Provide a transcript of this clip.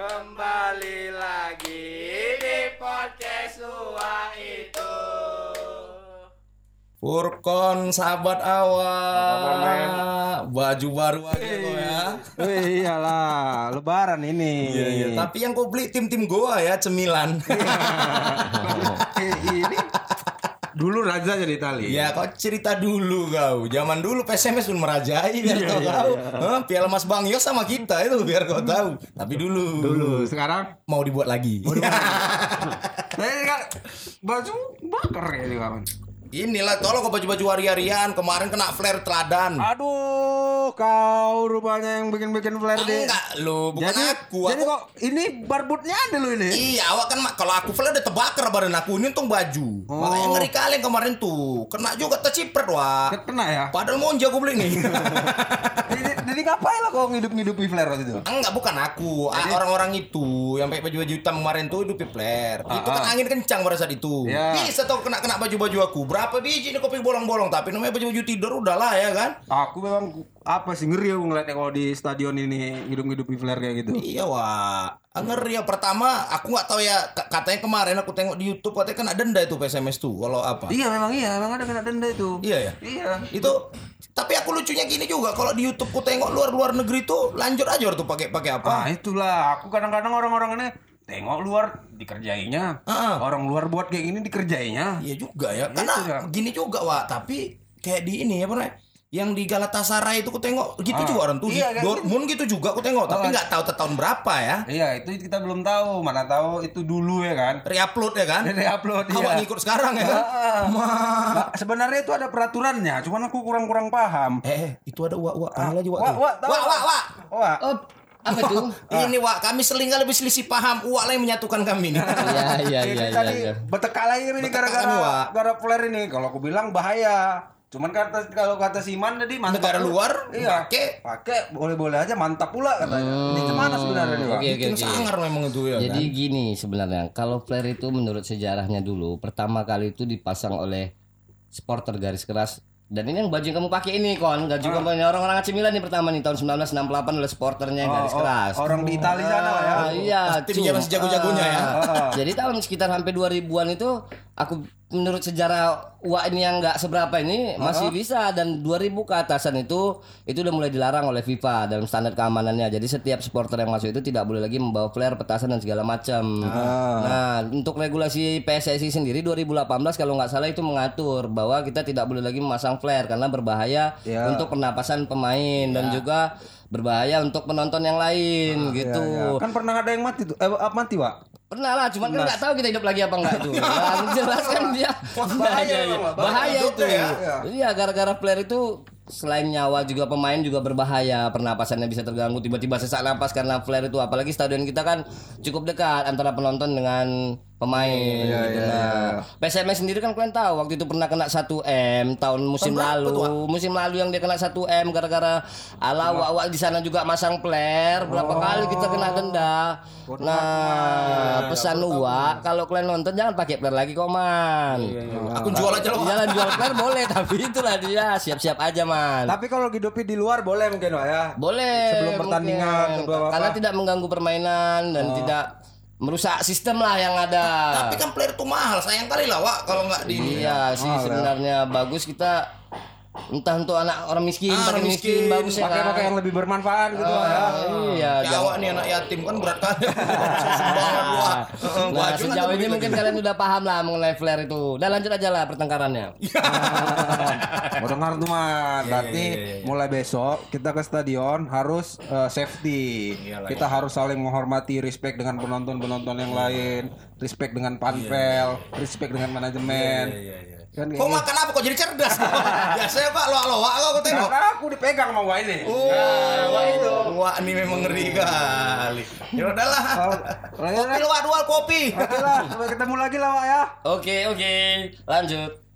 Kembali lagi di podcast Ua itu. Furkon sahabat awak baju baru aja kok ya. Wih, iyalah, lebaran ini. iya, iya. tapi yang kau beli tim-tim goa ya cemilan. Eh, ini dulu raja jadi Itali. ya kau cerita dulu kau. Zaman dulu PSMS pun merajai biar kau tahu. Hah, Piala Mas Bang Yos sama kita itu biar kau tahu. Tapi dulu. Dulu, sekarang? Mau dibuat lagi. Kan baju bakar ya ini kawan. inilah tolong kau baju-baju hari-harian. Kemarin kena flare teladan. Aduh, kau rupanya yang bikin-bikin flare deh. enggak lu bukan Jadi, aku jadi aku kok ini barbutnya ada lo ini. Iya, awak kan kalau aku flare udah terbakar badan aku ini untung baju. Oh. Makanya ngeri kali yang kemarin tuh. Kena juga tercipret wah. Kena ya. Padahal monja aku beli nih. jadi, jadi ngapain lah kau ngidup-ngidupi flare waktu itu? Enggak bukan aku, Ah, orang-orang itu yang pakai baju-baju hitam kemarin tuh hidup flare. itu kan angin kencang pada saat itu. Iya. Bisa tuh kena kena baju-baju aku. Berapa biji nih kopi bolong-bolong tapi namanya baju-baju tidur udahlah ya kan. Aku memang apa sih ngeri aku ngeliatnya kalau di stadion ini hidup-hidupi flare kayak gitu. Iya wah. Ah, Ngeri ya pertama aku nggak tahu ya katanya kemarin aku tengok di YouTube katanya kena denda itu PSMS tuh kalau apa. Iya memang iya, memang ada kena denda itu. Iya ya. Iya. itu tapi aku lucunya gini juga kalau di YouTube ku tengok luar luar negeri tuh lanjut aja tuh pakai pakai apa Ah itulah, aku kadang-kadang orang-orang ini tengok luar dikerjainya, Ah. orang luar buat kayak gini dikerjainya. iya juga ya Itu karena ya. gini juga wah tapi kayak di ini apa namanya yang di Galatasaray itu ku tengok gitu Ah. juga orang tuh Iya, kan Dortmund gitu juga ku tengok tapi Oh. nggak tahu tahun berapa ya Iya itu kita belum tahu, mana tahu itu dulu ya kan. reupload ya kan Ini upload awak iya. ngikut sekarang ya kan Ah. Nah, sebenarnya itu ada peraturannya, cuman aku kurang-kurang paham. eh eh, itu ada wak wak panggil aja wak Wak, tuh. wak, tahu. wak wak wak Wah, Oh, apa itu? ini wak kami seling lebih selisih paham wak lah yang menyatukan kami nih Iya, iya, iya, iya. tadi iya. betekak lagi ini gara-gara gara flare ini. Kalau aku bilang bahaya. Cuman kata kalau kata Siman tadi mantap. Negara pula. luar, iya. pakai. pakai boleh-boleh aja mantap pula katanya. Ini gimana sebenarnya nih, oke, bikin oke. sangar memang itu ya Jadi kan? gini sebenarnya, kalau flare itu menurut sejarahnya dulu pertama kali itu dipasang oleh supporter garis keras dan ini yang baju yang kamu pakai ini kon, juga punya orang-orang AC Milan nih pertama nih tahun 1968 oleh supporternya yang garis Oh, oh, keras. orang di Italia sana lah ya. Ah, iya, Tim cu- zaman sejago-jagonya ya. Ah, Jadi tahun sekitar hampir 2000-an itu aku menurut sejarah ini yang nggak seberapa ini masih bisa dan 2000 ke atasan itu itu udah mulai dilarang oleh FIFA dalam standar keamanannya. Jadi setiap supporter yang masuk itu tidak boleh lagi membawa flare, petasan dan segala macam. Nah, untuk regulasi PSSI sendiri 2018 kalau nggak salah itu mengatur bahwa kita tidak boleh lagi memasang flare karena berbahaya Ya. untuk pernapasan pemain dan juga berbahaya untuk penonton yang lain gitu. Ya, Kan pernah ada yang mati tuh. Eh, mati, Wak? Pernah lah, cuman kan nggak tahu kita hidup lagi apa enggak itu. Nah, jelas kan dia bahaya Iya, iya. memang, bahaya itu. ya. Iya, gara-gara flare itu selain nyawa juga pemain juga berbahaya, pernapasannya bisa terganggu, tiba-tiba sesak napas karena flare itu apalagi stadion kita kan cukup dekat antara penonton dengan pemain gitu. Nah, PSMS sendiri kan kalian tahu waktu itu pernah kena 1 M tahun musim lalu. Musim lalu yang dia kena 1 M gara-gara ala awak di sana juga masang flare, berapa kali kita kena denda. Nah, pesan Wak, kalau kalian nonton jangan pakai flare lagi kok, Man. Aku jual aja loh. Jalan jual flare boleh, tapi itulah dia siap-siap aja, Man. Tapi kalau hidupi di luar boleh mungkin, Wak ya. Boleh. Sebelum pertandingan, mungkin. sebelum apa. Oh. Karena tidak mengganggu permainan dan tidak merusak sistem lah yang ada. Tapi kan player tuh mahal, sayang kali lah Wak kalau nggak di Iya sih sebenarnya bagus kita entah untuk anak orang miskin, Ah, pakai orang miskin, miskin, bagus ya Pakai kan. pakai yang lebih bermanfaat gitu, ya. Iya, Ya awak nih anak yatim kan berat. Heeh, Nah, kan sejauh ini mungkin kalian udah paham lah mengenai flare itu. Dan lanjut aja lah pertengkarannya. Mau dengar tuh man, berarti mulai besok kita ke stadion harus eh, safety. kita harus saling menghormati, respect dengan penonton-penonton yang lain, respect dengan panpel, respect dengan manajemen. Kan Kok gitu. makan apa kok jadi cerdas? Biasanya Pak loak-loak kok aku tengok. Karena aku dipegang sama Wak ini. Oh, wah itu. Wah, ini memang ngeri kali. Ya udahlah. Kalau Kopi lu Wak, dua kopi. Oke lah, sampai ketemu lagi lah Wak ya. Oke, oke. Lanjut.